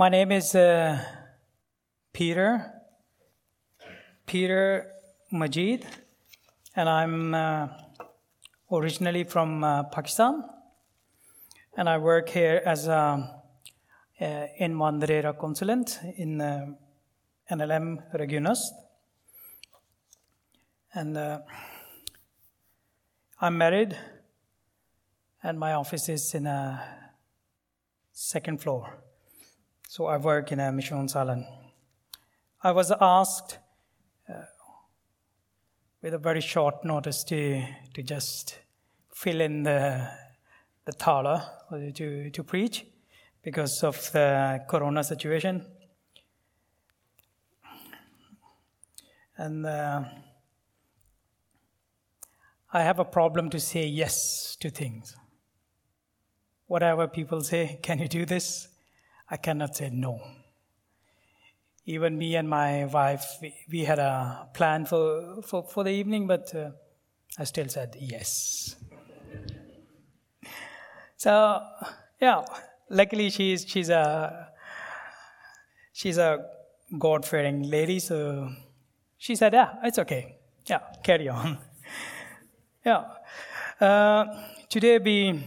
My name is uh, Peter, Peter Majid, and I'm uh, originally from uh, Pakistan. And I work here as a, uh, invandrare consulent in uh, NLM Regionöst. And uh, I'm married, and my office is in a second floor. So I work in a Missionssalen. I was asked uh, with a very short notice to, to just fill in the, the thala to, to preach because of the corona situation. And uh, I have a problem to say yes to things. Whatever people say, can you do this? I cannot say no. Even me and my wife, we, we had a plan for, for, for the evening, but uh, I still said yes. so, yeah, luckily she's, she's a, she's a God-fearing lady, so she said, yeah, it's okay. Yeah, carry on. yeah. Uh, today we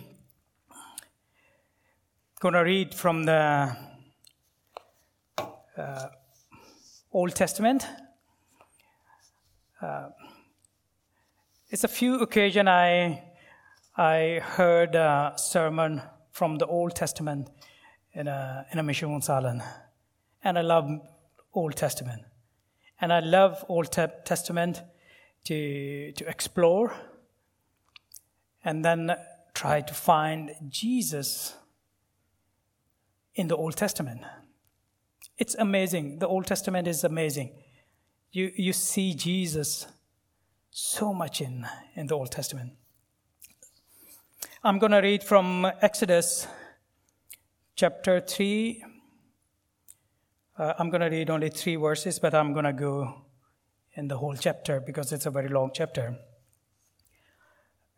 going to read from the uh, Old Testament. Uh, it's a few occasions I I heard a sermon from the Old Testament in a in a Missionssalen, and I love Old Testament, and I love Old Testament to to explore, and then try to find Jesus in the Old Testament. It's amazing. The Old Testament is amazing. You, you see Jesus so much in, in the Old Testament. I'm going to read from Exodus chapter 3. Uh, I'm going to read only three verses, but I'm going to go in the whole chapter because it's a very long chapter.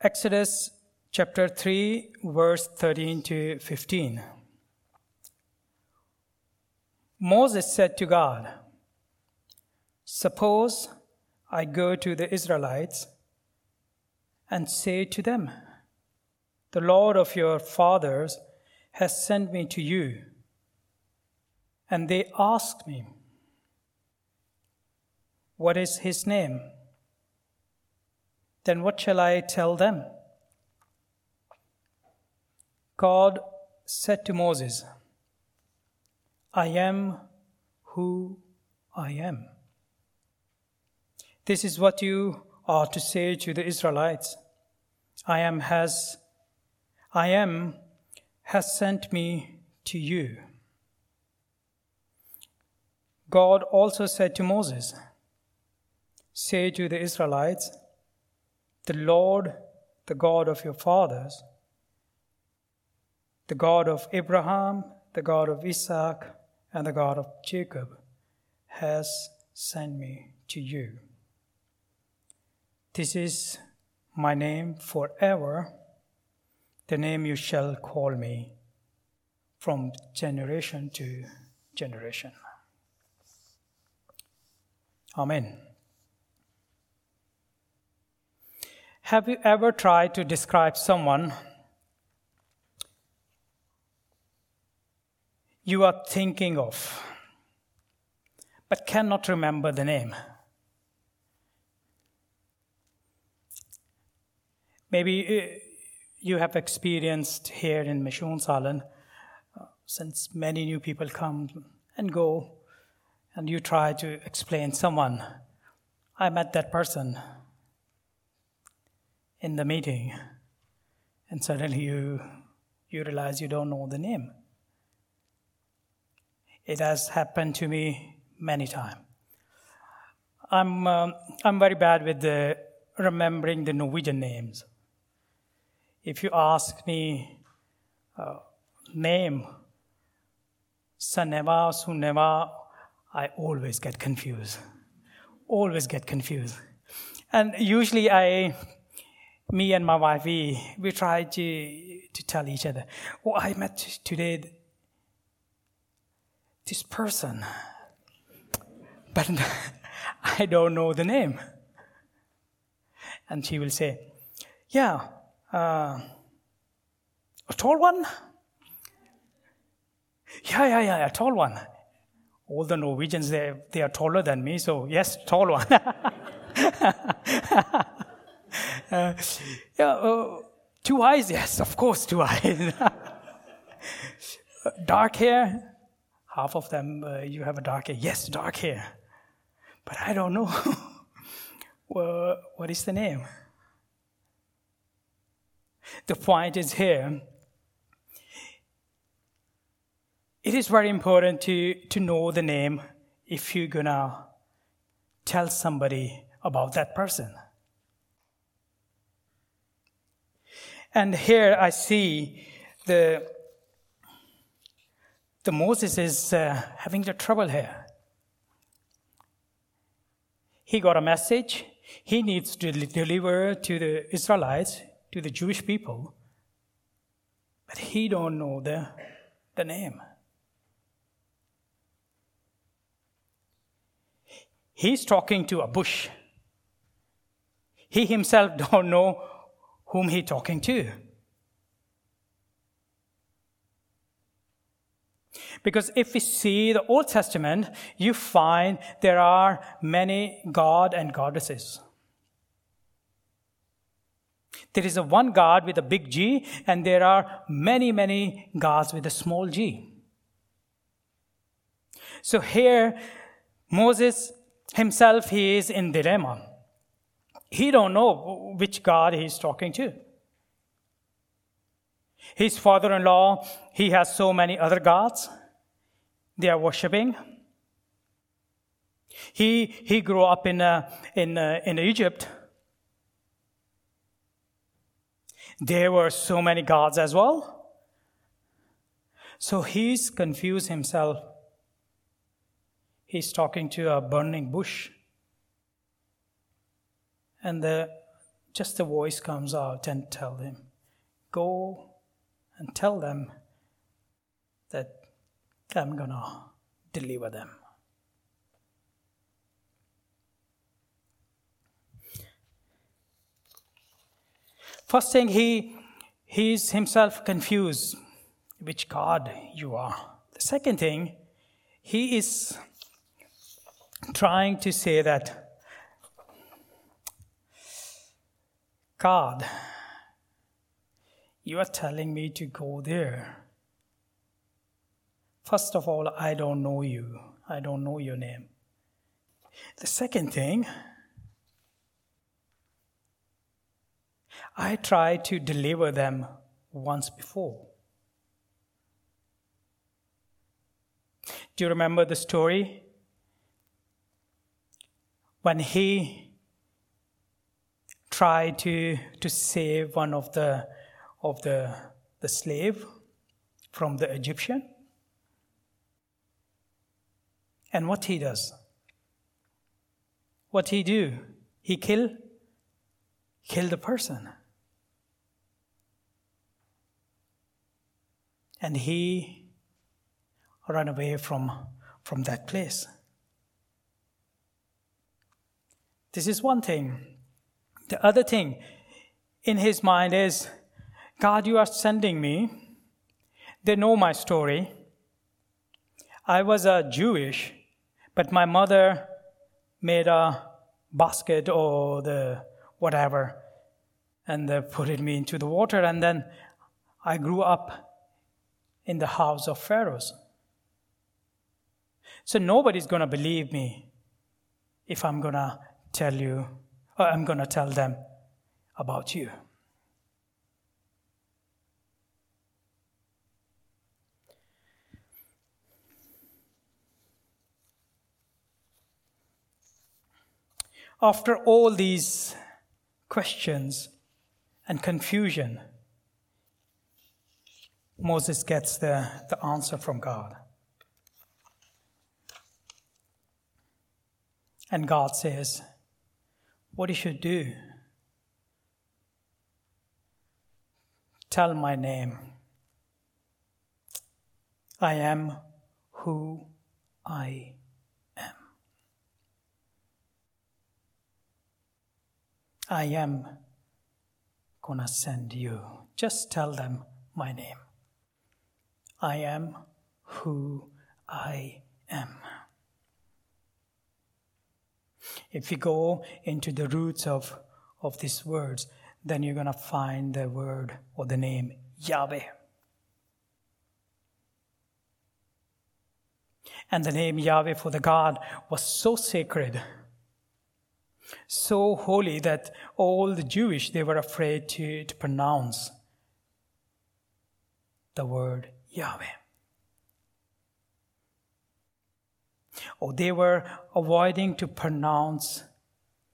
Exodus chapter 3, verse 13 to 15. Moses said to God, Suppose I go to the Israelites and say to them, The Lord of your fathers has sent me to you. And they ask me, What is his name? Then what shall I tell them? God said to Moses, I am who I am. This is what you are to say to the Israelites. I am has I am has sent me to you. God also said to Moses, Say to the Israelites, The Lord, the God of your fathers, the God of Abraham, the God of Isaac, and the God of Jacob has sent me to you. This is my name forever, the name you shall call me from generation to generation. Amen. Have you ever tried to describe someone you are thinking of, but cannot remember the name. Maybe uh, you have experienced here in Missionssalen, uh, since many new people come and go, and you try to explain someone. I met that person in the meeting, and suddenly you you realize you don't know the name. It has happened to me many times. I'm, um, I'm very bad with the remembering the Norwegian names. If you ask me uh, name, Saneva, Suneva, I always get confused. Always get confused. And usually I, me and my wife, we, we try to, to tell each other, oh, I met today person, but I don't know the name. And she will say, Yeah, uh, a tall one? Yeah, yeah, yeah, a tall one. All the Norwegians, they, they are taller than me, so yes, tall one. uh, yeah, uh, two eyes, yes, of course, two eyes. dark hair, half of them, uh, you have a dark hair. Yes, dark hair. But I don't know. well, what is the name? The point is here. It is very important to, to know the name if you're gonna tell somebody about that person. And here I see the, the Moses is uh, having the trouble here. He got a message he needs to deliver to the Israelites, to the Jewish people, but he don't know the, the name. He's talking to a bush. He himself don't know whom he talking to. Because if we see the Old Testament, you find there are many God and goddesses. There is a one God with a big G, and there are many, many gods with a small g. So here, Moses himself, he is in dilemma. He don't know which God he's talking to. His father-in-law, he has so many other gods they are worshiping. He, he grew up in, uh, in, uh, in Egypt. There were so many gods as well. So he's confused himself. He's talking to a burning bush. And the, just a voice comes out and tell him, go and tell them that I'm going to deliver them. First thing, he he's himself confused which God you are. The second thing, he is trying to say that God, you are telling me to go there. First of all, I don't know you. I don't know your name. The second thing, I tried to deliver them once before. Do you remember the story? When he tried to, to save one of the, of the, the slave from the Egyptian? And what he does? What he do? He kill, kill the person. And he run away from, from that place. This is one thing. The other thing in his mind is God, you are sending me. They know my story. I was a Jewish but my mother made a basket or the whatever and they put it me into the water and then I grew up in the house of pharaohs. So nobody's going to believe me if I'm going to tell you or I'm going to tell them about you. After all these questions and confusion, Moses gets the, the answer from God. And God says, What you should do? Tell my name. I am who I am. I am gonna send you. Just tell them my name. I am who I am. If you go into the roots of, of these words, then you're going to find the word or the name Yahweh. And the name Yahweh for the God was so sacred, so holy that all the Jewish they were afraid to, to pronounce the word Yahweh. Or they were avoiding to pronounce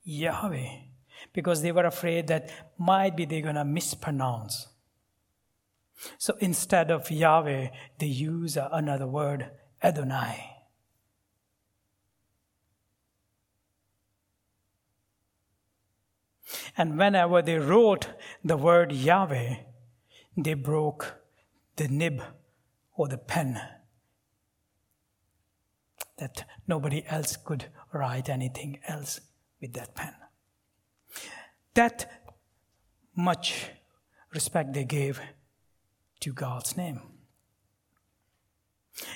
Yahweh because they were afraid that might be they're to mispronounce. So instead of Yahweh, they use another word, Adonai. And whenever they wrote the word Yahweh, they broke the nib or the pen that nobody else could write anything else with that pen. That much respect they gave to God's name.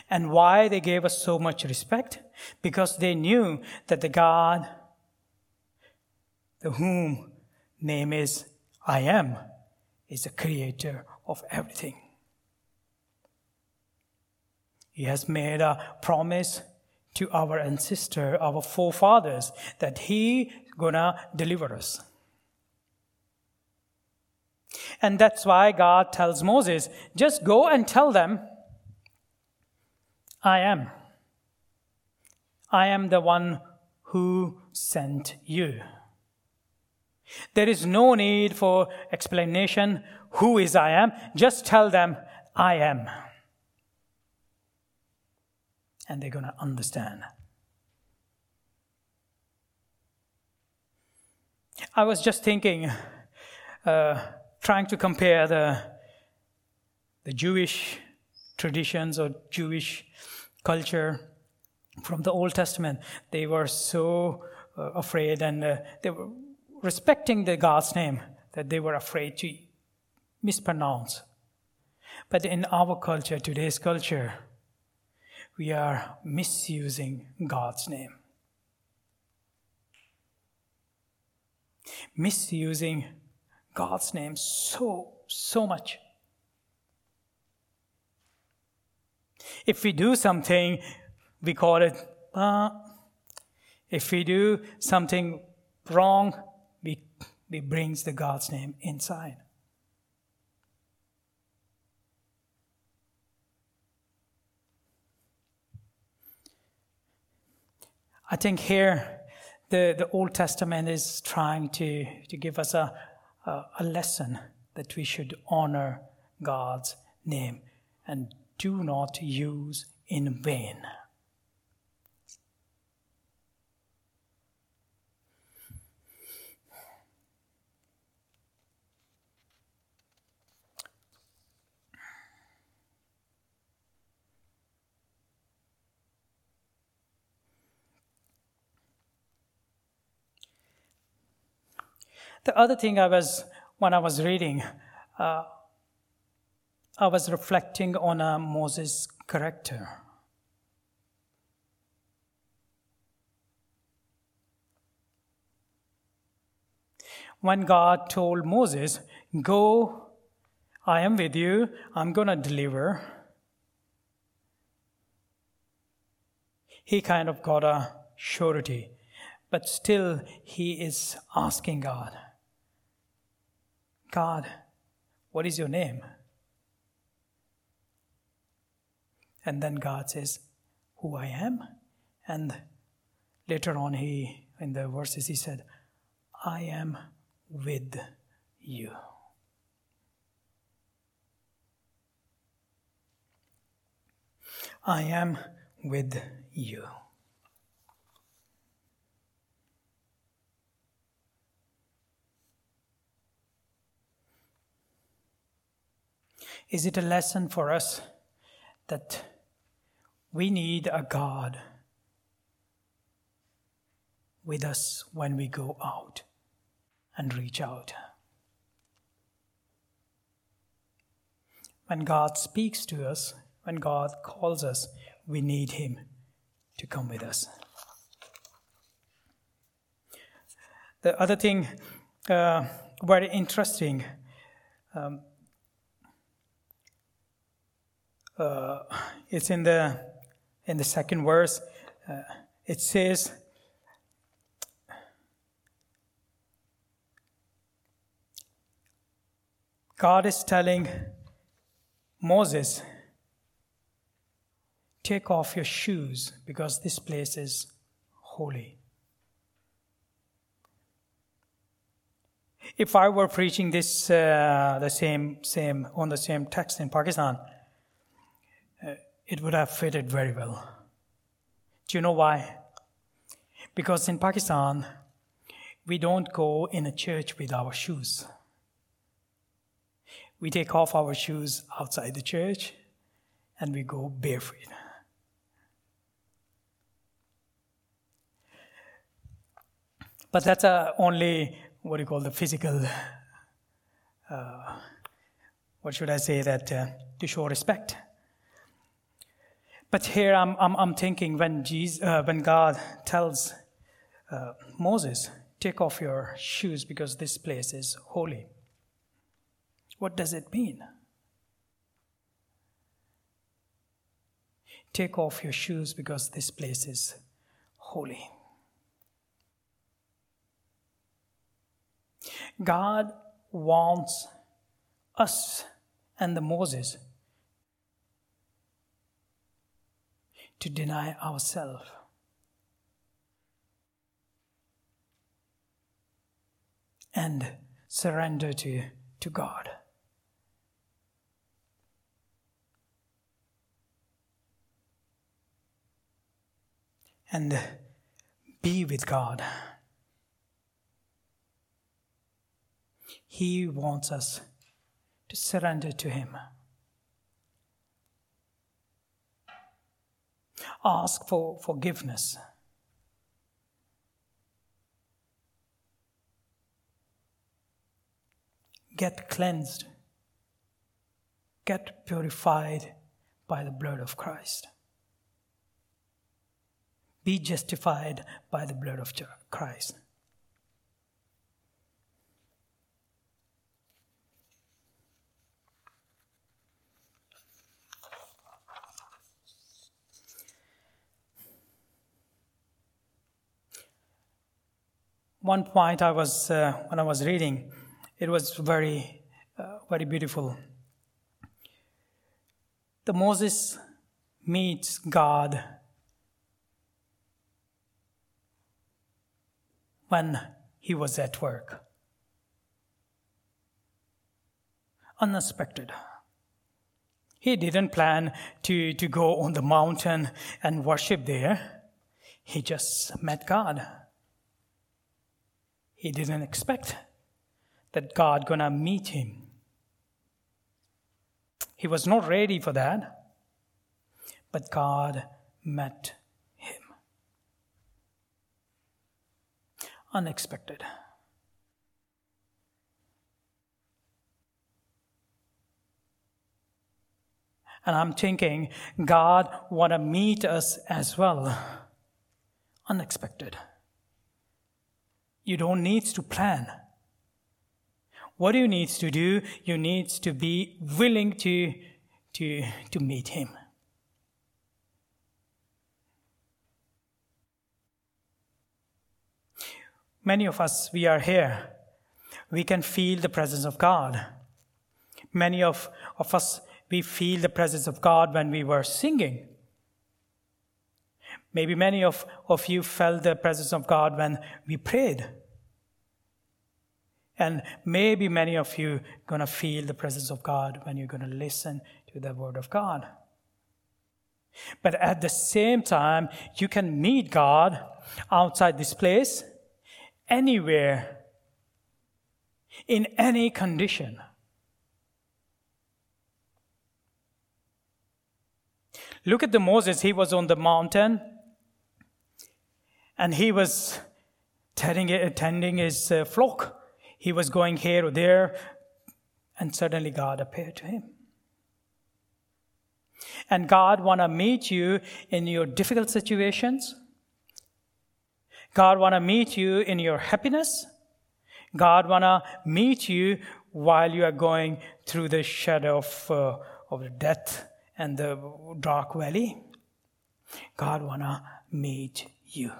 And why they gave us so much respect? Because they knew that the God, the whom name is I am, is the creator of everything. He has made a promise to our ancestor, our forefathers, that he gonna deliver us. And that's why God tells Moses, just go and tell them, I am. I am the one who sent you. There is no need for explanation. Who is I am? Just tell them, I am and they're going to understand. I was just thinking, uh, trying to compare the, the Jewish traditions or Jewish culture from the Old Testament. They were so uh, afraid and uh, they were respecting the God's name that they were afraid to mispronounce. But in our culture, today's culture, we are misusing God's name. Misusing God's name so, so much. If we do something, we call it, uh, if we do something wrong, we brings the God's name inside. I think here the, the Old Testament is trying to, to give us a, a, a lesson that we should honor God's name and do not use in vain. The other thing I was, when I was reading, uh, I was reflecting on uh, Moses' character. When God told Moses, Go, I am with you, I'm going to deliver, he kind of got a surety. But still, he is asking God, God, what is your name? And then God says, Who I am. And later on, he, in the verses, he said, I am with you. I am with you. Is it a lesson for us that We need a God with us when we go out and reach out. When God speaks to us, when God calls us, we need Him to come with us. The other thing, uh, very interesting, um, uh, it's in the in the second verse. Uh, it says, God is telling Moses, take off your shoes because this place is holy. If I were preaching this uh, the same same on the same text in Pakistan, it would have fitted very well. Do you know why? Because in Pakistan, we don't go in a church with our shoes. We take off our shoes outside the church and we go barefoot. But that's uh, only what you call the physical, uh, what should I say, that uh, to show respect. But here I'm, I'm, I'm thinking when, Jesus, uh, when God tells uh, Moses, take off your shoes because this place is holy. What does it mean? Take off your shoes because this place is holy. God wants us and the Moses to deny ourselves. And surrender to, to God. And be with God. He wants us to surrender to Him. Ask for forgiveness. Get cleansed. Get purified by the blood of Christ. Be justified by the blood of Christ. One point I was uh, when I was reading, it was very, uh, very beautiful. The Moses meets God when he was at work. Unexpected. He didn't plan to, to go on the mountain and worship there. He just met God. He didn't expect that God gonna meet him. He was not ready for that, but God met him. Unexpected. And I'm thinking God want to meet us as well. Unexpected. You don't need to plan. What you need to do, you need to be willing to, to, to meet him. Many of us, we are here. We can feel the presence of God. Many of, of us, we feel the presence of God when we were singing. Maybe many of, of you felt the presence of God when we prayed. And maybe many of you gonna feel the presence of God when you're gonna listen to the word of God. But at the same time, you can meet God outside this place, anywhere, in any condition. Look at the Moses, he was on the mountain and he was tending, tending his uh, flock. He was going here or there, and suddenly God appeared to him. And God want to meet you in your difficult situations. God want to meet you in your happiness. God want to meet you while you are going through the shadow of, uh, of death and the dark valley. God want to meet you.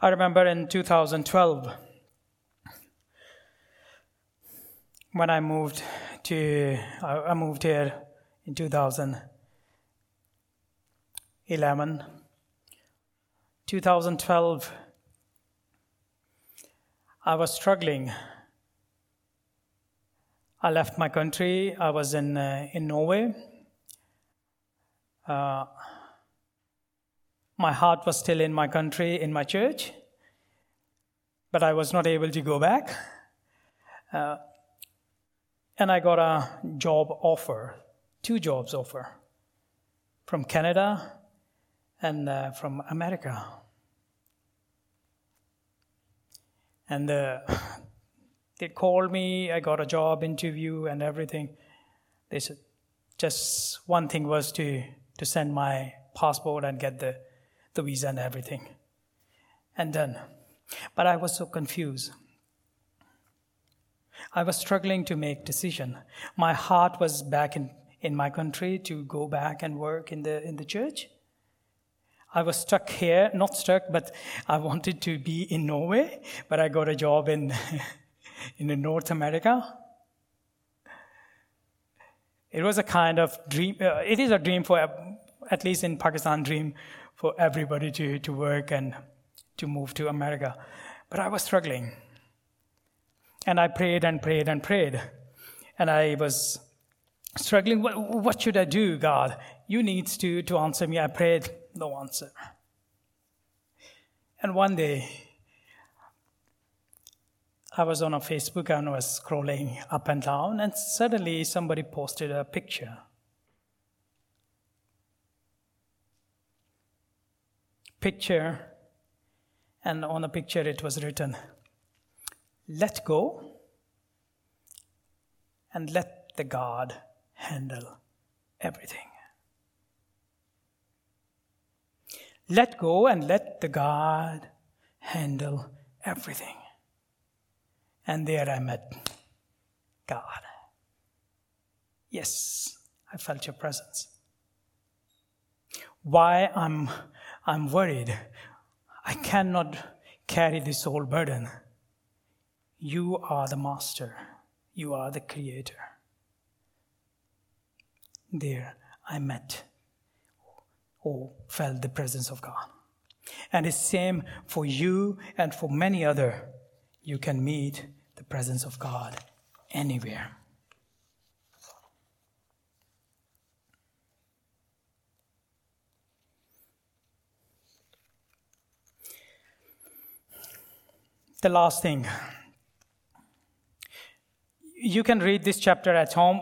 I remember in 2012 when I moved to I moved here in 2011 2012 I was struggling. I left my country. I was in uh, in Norway. Uh, my heart was still in my country, in my church, but I was not able to go back. Uh, and I got a job offer, two jobs offer, from Canada and uh, from America. And uh, they called me, I got a job interview and everything. They said, just one thing was to, to send my passport and get the the visa and everything. And then, but I was so confused. I was struggling to make decision. My heart was back in, in my country to go back and work in the in the church. I was stuck here, not stuck, but I wanted to be in Norway, but I got a job in in North America. It was a kind of dream. Uh, it is a dream for, at least in Pakistan, dream for everybody to, to work and to move to America. But I was struggling. And I prayed and prayed and prayed. And I was struggling. What, what should I do, God? You need to, to answer me. I prayed, no answer. And one day, I was on a Facebook and was scrolling up and down, and suddenly somebody posted a picture picture, and on the picture it was written, Let go and let the God handle everything. Let go and let the God handle everything. And there I met God. Yes, I felt your presence. Why I'm I'm worried. I cannot carry this whole burden. You are the master. You are the creator. There I met or felt the presence of God. And it's same for you and for many other. You can meet the presence of God anywhere. The last thing. You can read this chapter at home,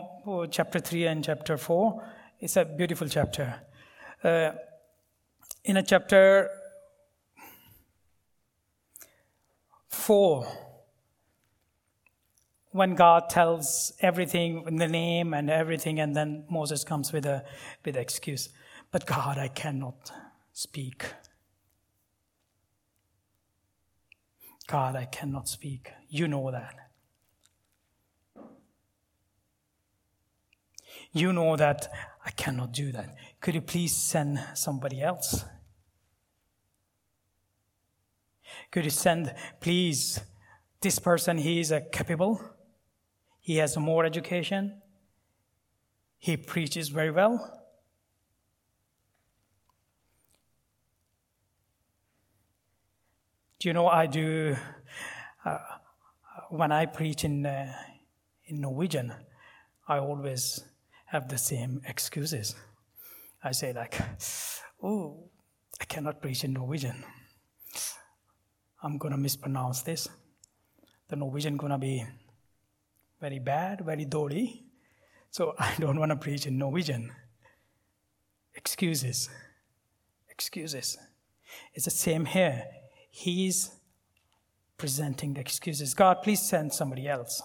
chapter 3 and chapter 4. It's a beautiful chapter. Uh, in a chapter 4, when God tells everything, in the name and everything, and then Moses comes with a with excuse. But God, I cannot speak. God, I cannot speak. You know that. You know that I cannot do that. Could you please send somebody else? Could you send, please, this person, he is a capable, he has more education, he preaches very well. Do you know I do uh, when I preach in uh, in Norwegian, I always have the same excuses. I say like, "Oh, I cannot preach in Norwegian. I'm gonna mispronounce this. The Norwegian gonna be very bad, very dodgy. So I don't want to preach in Norwegian. Excuses. Excuses. It's the same here. He's presenting the excuses. God, please send somebody else.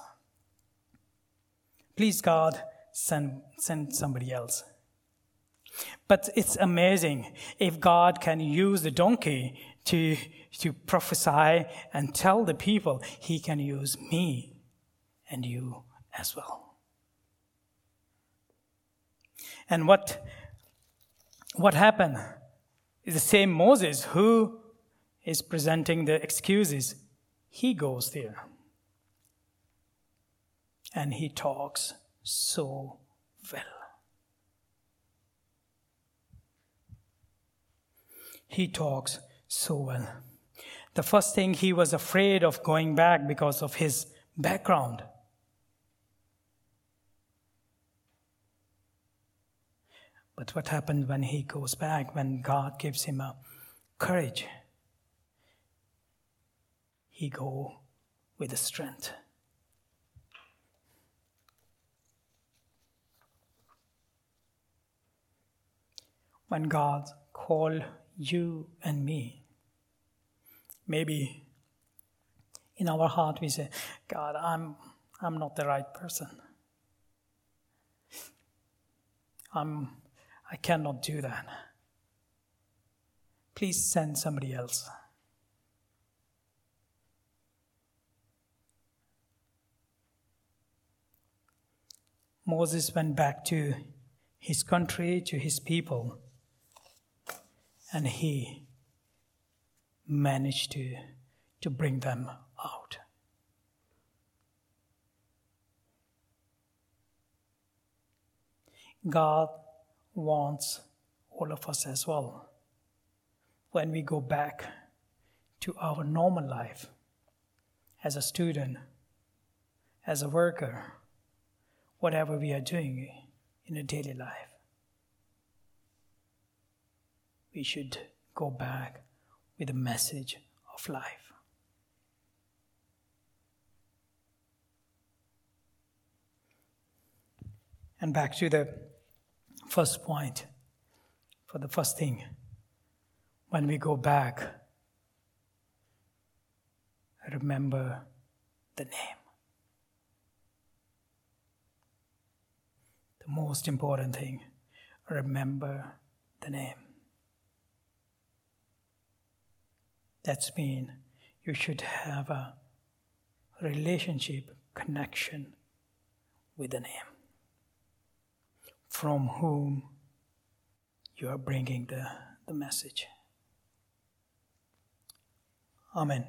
Please, God, send, send somebody else. But it's amazing if God can use the donkey to, to prophesy and tell the people, He can use me and you as well. And what, what happened is the same Moses who is presenting the excuses. He goes there and he talks so well. He talks so well. The first thing he was afraid of going back because of his background. But what happens when he goes back, when God gives him a courage? He go with the strength. When God call you and me, maybe in our heart we say, God, I'm, I'm not the right person. I'm I cannot do that. Please send somebody else. Moses went back to his country, to his people, and he managed to, to bring them out. God wants all of us as well. When we go back to our normal life as a student, as a worker, whatever we are doing in a daily life, we should go back with a message of life. And back to the first point, for the first thing, when we go back, remember the name. The most important thing, remember the name. That's mean you should have a relationship connection with the name from whom you are bringing the, the message. Amen.